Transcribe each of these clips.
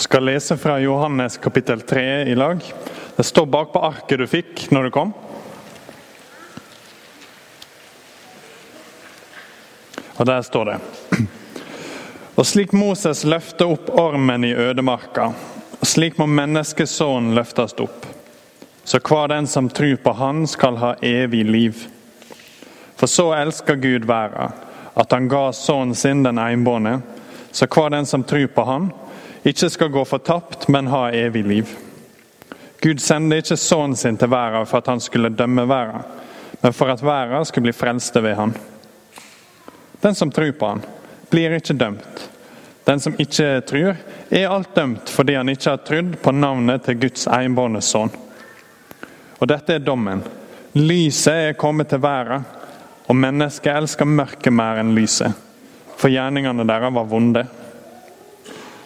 skal lese fra Johannes kapittel 3 i lag. Det står bakpå arket du fikk når du kom. Og der står det Og slik Moses løfter opp ormen i ødemarka, slik må menneskesønnen løftes opp. Så hver den som tror på Han, skal ha evig liv. For så elsker Gud verden, at Han ga sønnen sin den enbårne, så hver den som tror på Han, ikke skal gå fortapt, men ha evig liv. Gud sendte ikke sønnen sin til verden for at han skulle dømme verden, men for at verden skulle bli frelste ved han. Den som tror på han, blir ikke dømt. Den som ikke tror, er alt dømt fordi han ikke har trodd på navnet til Guds enbårne sønn. Og dette er dommen. Lyset er kommet til verden, og mennesket elsker mørket mer enn lyset, for gjerningene deres var vonde.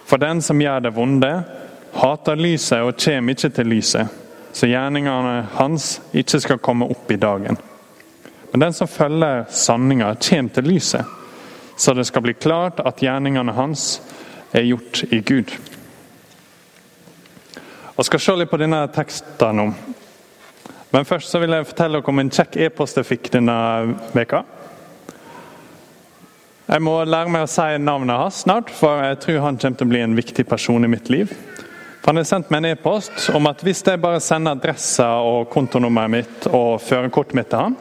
For den som gjør det vonde, hater lyset og kommer ikke til lyset, så gjerningene hans ikke skal komme opp i dagen. Men den som følger sanninga, kommer til lyset, så det skal bli klart at gjerningene hans er gjort i Gud. Jeg skal se litt på denne teksten nå. Men først så vil jeg fortelle dere om en kjekk e-post jeg fikk denne veka. Jeg må lære meg å si navnet hans snart, for jeg tror han kommer til å bli en viktig person i mitt liv. For Han har sendt meg en e-post om at hvis jeg bare sender adressa og kontonummeret mitt og førerkortet mitt til han,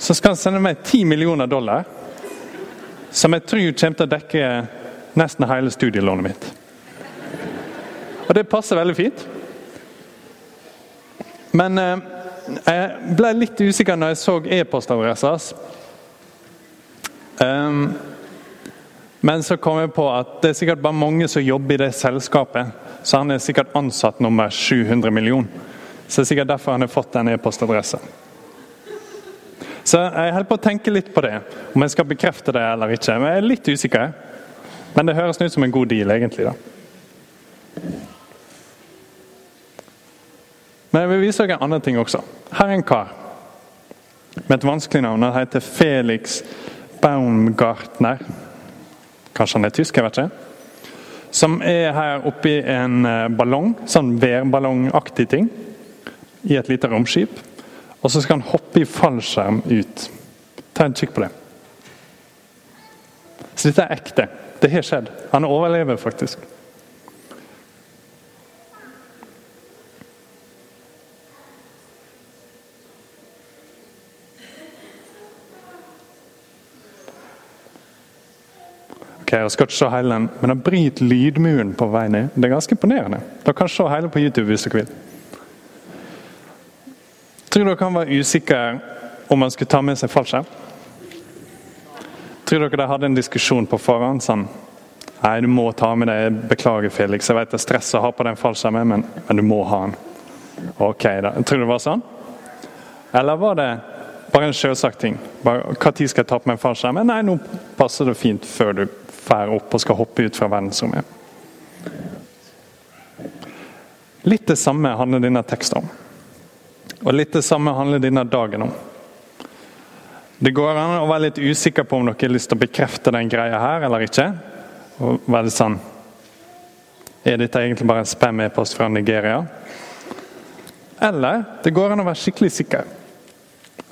så skal han sende meg 10 millioner dollar, som jeg tror kommer til å dekke nesten hele studielånet mitt. Og det passer veldig fint. Men eh, jeg ble litt usikker når jeg så e-postadressa hans. Um, men så kom jeg på at det er sikkert bare mange som jobber i det selskapet. Så han er sikkert ansatt nummer 700 millioner. Så det er sikkert derfor han har fått den e-postadressen. Så jeg holder på å tenke litt på det, om jeg skal bekrefte det eller ikke. Men jeg er litt usikker. Men det høres ut som en god deal, egentlig. da. Men jeg vil vise dere en annen ting også. Her er en kar med et vanskelig navn. Han heter Felix Baumgartner. Kanskje han er tysk, jeg vet ikke. Som er her oppe i en eh, ballong, sånn værballongaktig ting, i et lite romskip. Og så skal han hoppe i fallskjerm ut. Ta en kikk på det. Så dette er ekte. Det har skjedd. Han overlever faktisk. Ok, Jeg skal ikke se hele den, men han bryter lydmuren på vei ned. Det er ganske imponerende. Dere kan se hele på YouTube hvis dere vil. Tror dere han var usikker om han skulle ta med seg fallskjerm? Tror dere de hadde en diskusjon på forhånd? sånn Nei, du må ta med deg Beklager, Felix. Jeg vet det er stress å ha på den fallskjermen, men, men, du må ha den. Ok, da. Tror du det var sånn? Eller var det bare en selvsagt ting? Når skal jeg ta på meg fallskjermen? Nei, nå passer det fint før du drar opp og skal hoppe ut fra verdensrommet. Litt det samme handler denne teksten om. Og litt det samme handler denne dagen om. Det går an å være litt usikker på om dere har lyst til å bekrefte den greia her eller ikke. Og være litt sånn Er dette egentlig bare en spam-e-post fra Nigeria? Eller det går an å være skikkelig sikker.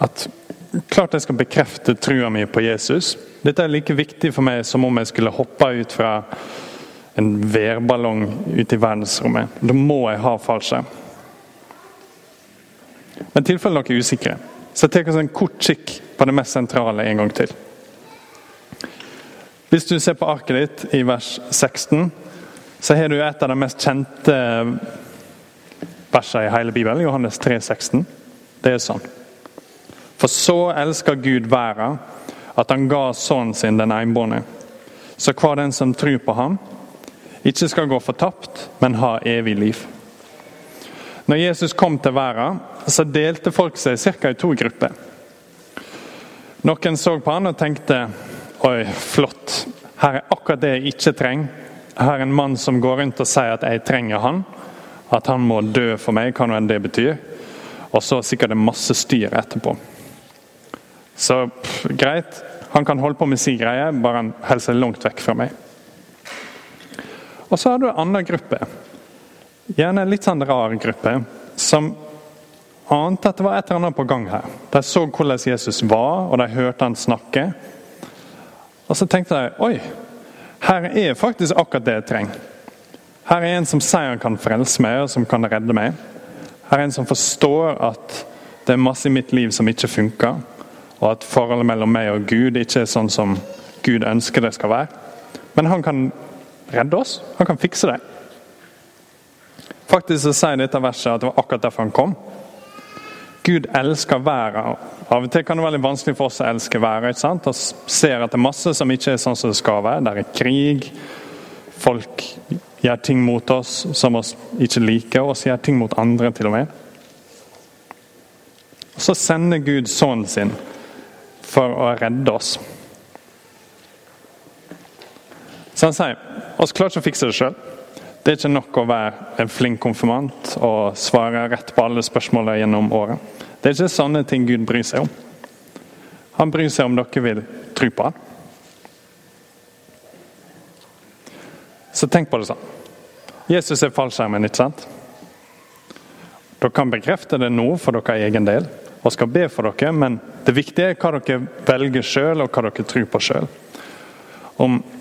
At klart jeg skal bekrefte trua mi på Jesus. Dette er like viktig for meg som om jeg skulle hoppe ut fra en værballong ute i verdensrommet. Da må jeg ha fallskjerm. Men i tilfelle dere er usikre, så tar oss en kort kikk på det mest sentrale en gang til. Hvis du ser på arket ditt i vers 16, så har du et av de mest kjente versene i hele Bibelen, Johannes 3, 16. Det er sånn. For så elsker Gud verden, at han ga sønnen sin den enbårne. Så hver den som tror på ham, ikke skal gå fortapt, men ha evig liv. Når Jesus kom til verden, så delte folk seg ca. i to grupper. Noen så på han og tenkte oi, flott, her er akkurat det jeg ikke trenger. Her er en mann som går rundt og sier at jeg trenger han, at han må dø for meg, hva nå enn det betyr. Og så sikkert det masse styr etterpå. Så pff, greit, han kan holde på med sin greie, bare han holder seg langt vekk fra meg. Og så har du en annen gruppe, gjerne en litt sånn rar gruppe, som ante at det var et eller annet på gang her. De så hvordan Jesus var, og de hørte han snakke. Og så tenkte de oi, her er faktisk akkurat det jeg trenger. Her er en som sier han kan frelse meg, og som kan redde meg. Her er en som forstår at det er masse i mitt liv som ikke funker, og at forholdet mellom meg og Gud ikke er sånn som Gud ønsker det skal være. Men han kan redde oss. Han kan fikse det. Faktisk så sier dette verset at det var akkurat derfor han kom. Gud elsker verden. Av og til kan det være litt vanskelig for oss å elske verden. ikke sant? Og ser at det er masse som ikke er sånn som det skal være. Det er krig. Folk gjør ting mot oss som oss ikke liker, og gjør ting mot andre til og med. Så sender Gud sønnen sin for å redde oss. Så han sier oss klarer ikke å fikse det sjøl. Det er ikke nok å være en flink konfirmant og svare rett på alle spørsmålene gjennom året. Det er ikke sånne ting Gud bryr seg om. Han bryr seg om dere vil tro på han. Så tenk på det sånn. Jesus er fallskjermen, ikke sant? Dere kan bekrefte det nå for deres egen del og skal be for dere, men det viktige er hva dere velger sjøl, og hva dere tror på sjøl.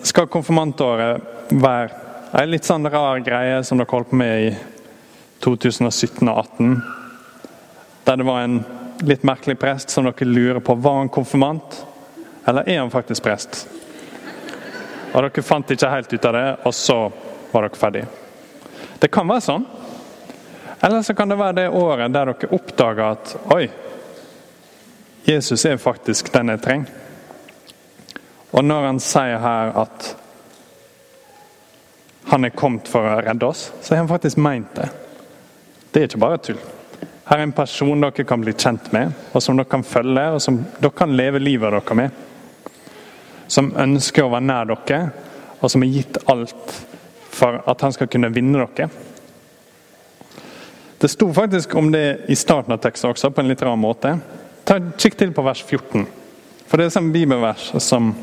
Skal konfirmantåret være en litt sånn rar greie som dere holdt på med i 2017 og 2018, der det var en litt merkelig prest som dere lurer på var han konfirmant, eller er han faktisk prest? Og Dere fant ikke helt ut av det, og så var dere ferdige. Det kan være sånn. Eller så kan det være det året der dere oppdager at oi, Jesus er faktisk den jeg trenger. Og når han sier her at han er kommet for å redde oss, så har han faktisk meint det. Det er ikke bare tull. Her er en person dere kan bli kjent med, og som dere kan følge, og som dere kan leve livet dere med. Som ønsker å være nær dere, og som har gitt alt for at han skal kunne vinne dere. Det sto faktisk om det i starten av teksten også, på en litt rar måte. Kikk til på vers 14. For det er sånn bibelvers som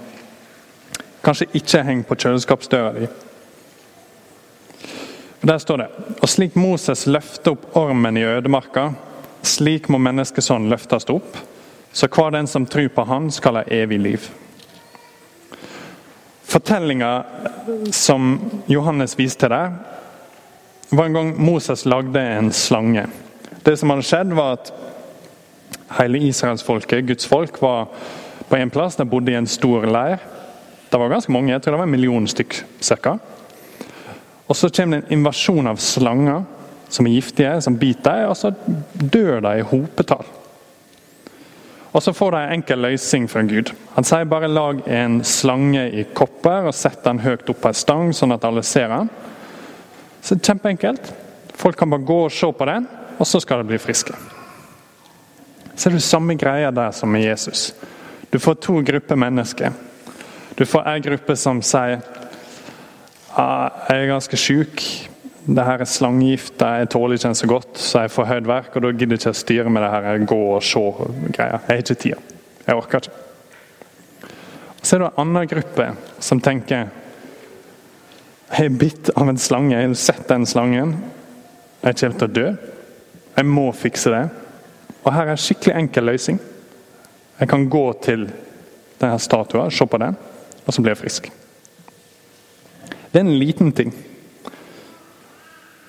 kanskje ikke henger på kjøleskapsdøra di. Der står det Og slik Moses løfter opp ormen i ødemarka, slik må menneskesånden løftes opp, så hver den som tror på Han, skal ha evig liv. Fortellinga som Johannes viste til der, var en gang Moses lagde en slange. Det som hadde skjedd, var at hele israelsfolket, Guds folk, var på en plass. De bodde i en stor leir. Det var ganske mange, jeg tror det var en million stykk cirka. Og så kommer det en invasjon av slanger som er giftige, som biter dem, og så dør de i hopetall. Og Så får de en enkel løsning fra Gud. Han sier bare lag en slange i kopper og sett den høyt opp på en stang, sånn at alle ser den. Så Kjempeenkelt. Folk kan bare gå og se på den, og så skal de bli friske. Så er det samme greia der som med Jesus. Du får to grupper mennesker. Du får en gruppe som sier ah, jeg er ganske syk. Det her er slangegift, jeg tåler ikke den så godt, så jeg får høyt verk. Og da gidder jeg ikke å styre med det her gå og se-greia. Jeg har ikke tid. Jeg orker ikke. Så er det en annen gruppe som tenker Jeg er bitt av en slange, jeg har sett den slangen. Jeg kommer til å dø. Jeg må fikse det. Og her er en skikkelig enkel løsning. Jeg kan gå til denne statuen, se på den, og så blir jeg frisk. Det er en liten ting.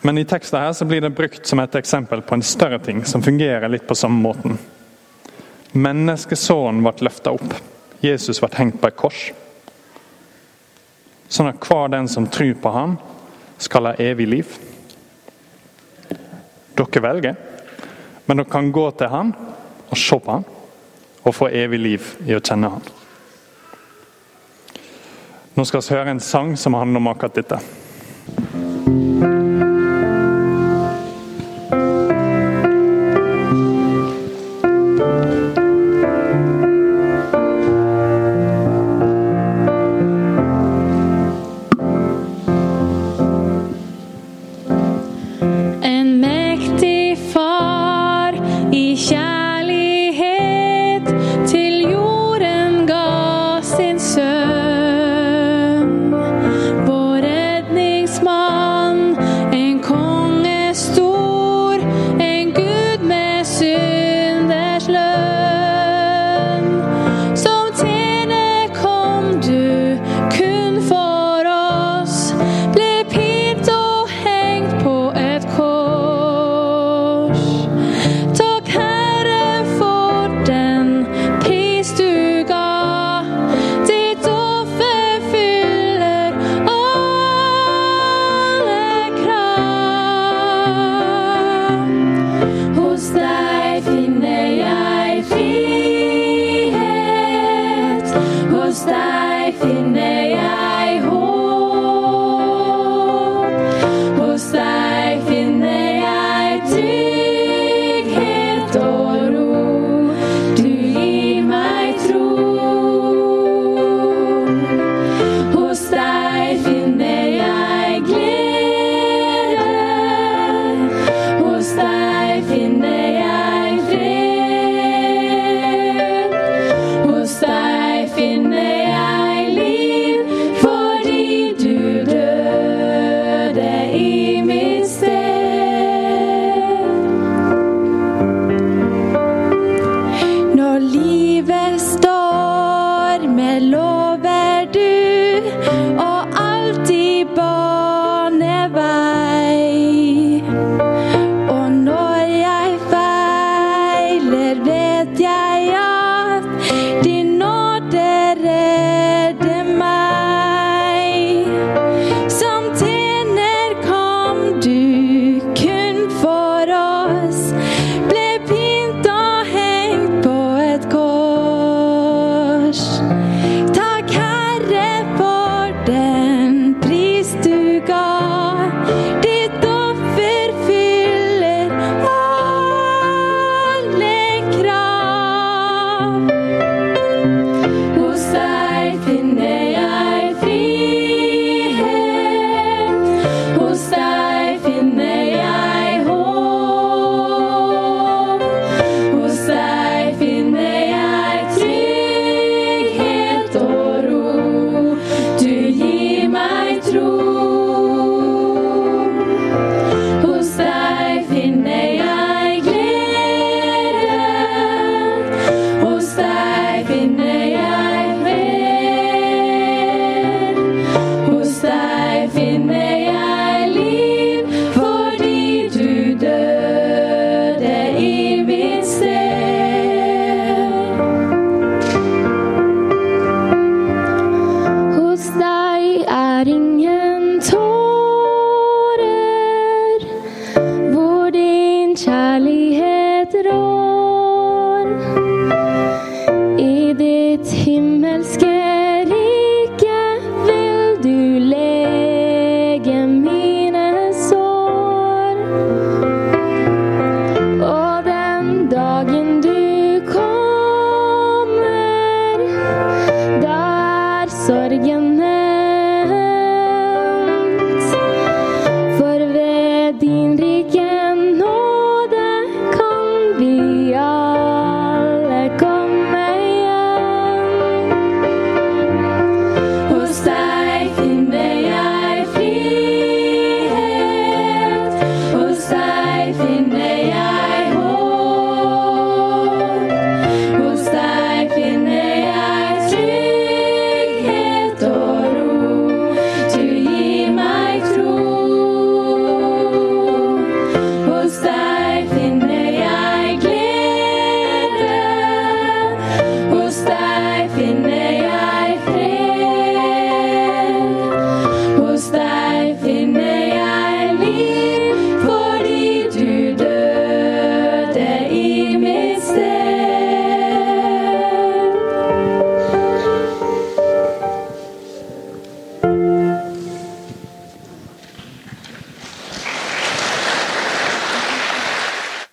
Men i teksten her så blir det brukt som et eksempel på en større ting som fungerer litt på samme måten. Menneskesønnen ble løfta opp. Jesus ble hengt på et kors. Sånn at hver den som tror på ham, skal ha evig liv. Dere velger. Men dere kan gå til han og se på han og få evig liv i å kjenne han. Nå skal vi høre en sang som handler om akkurat dette.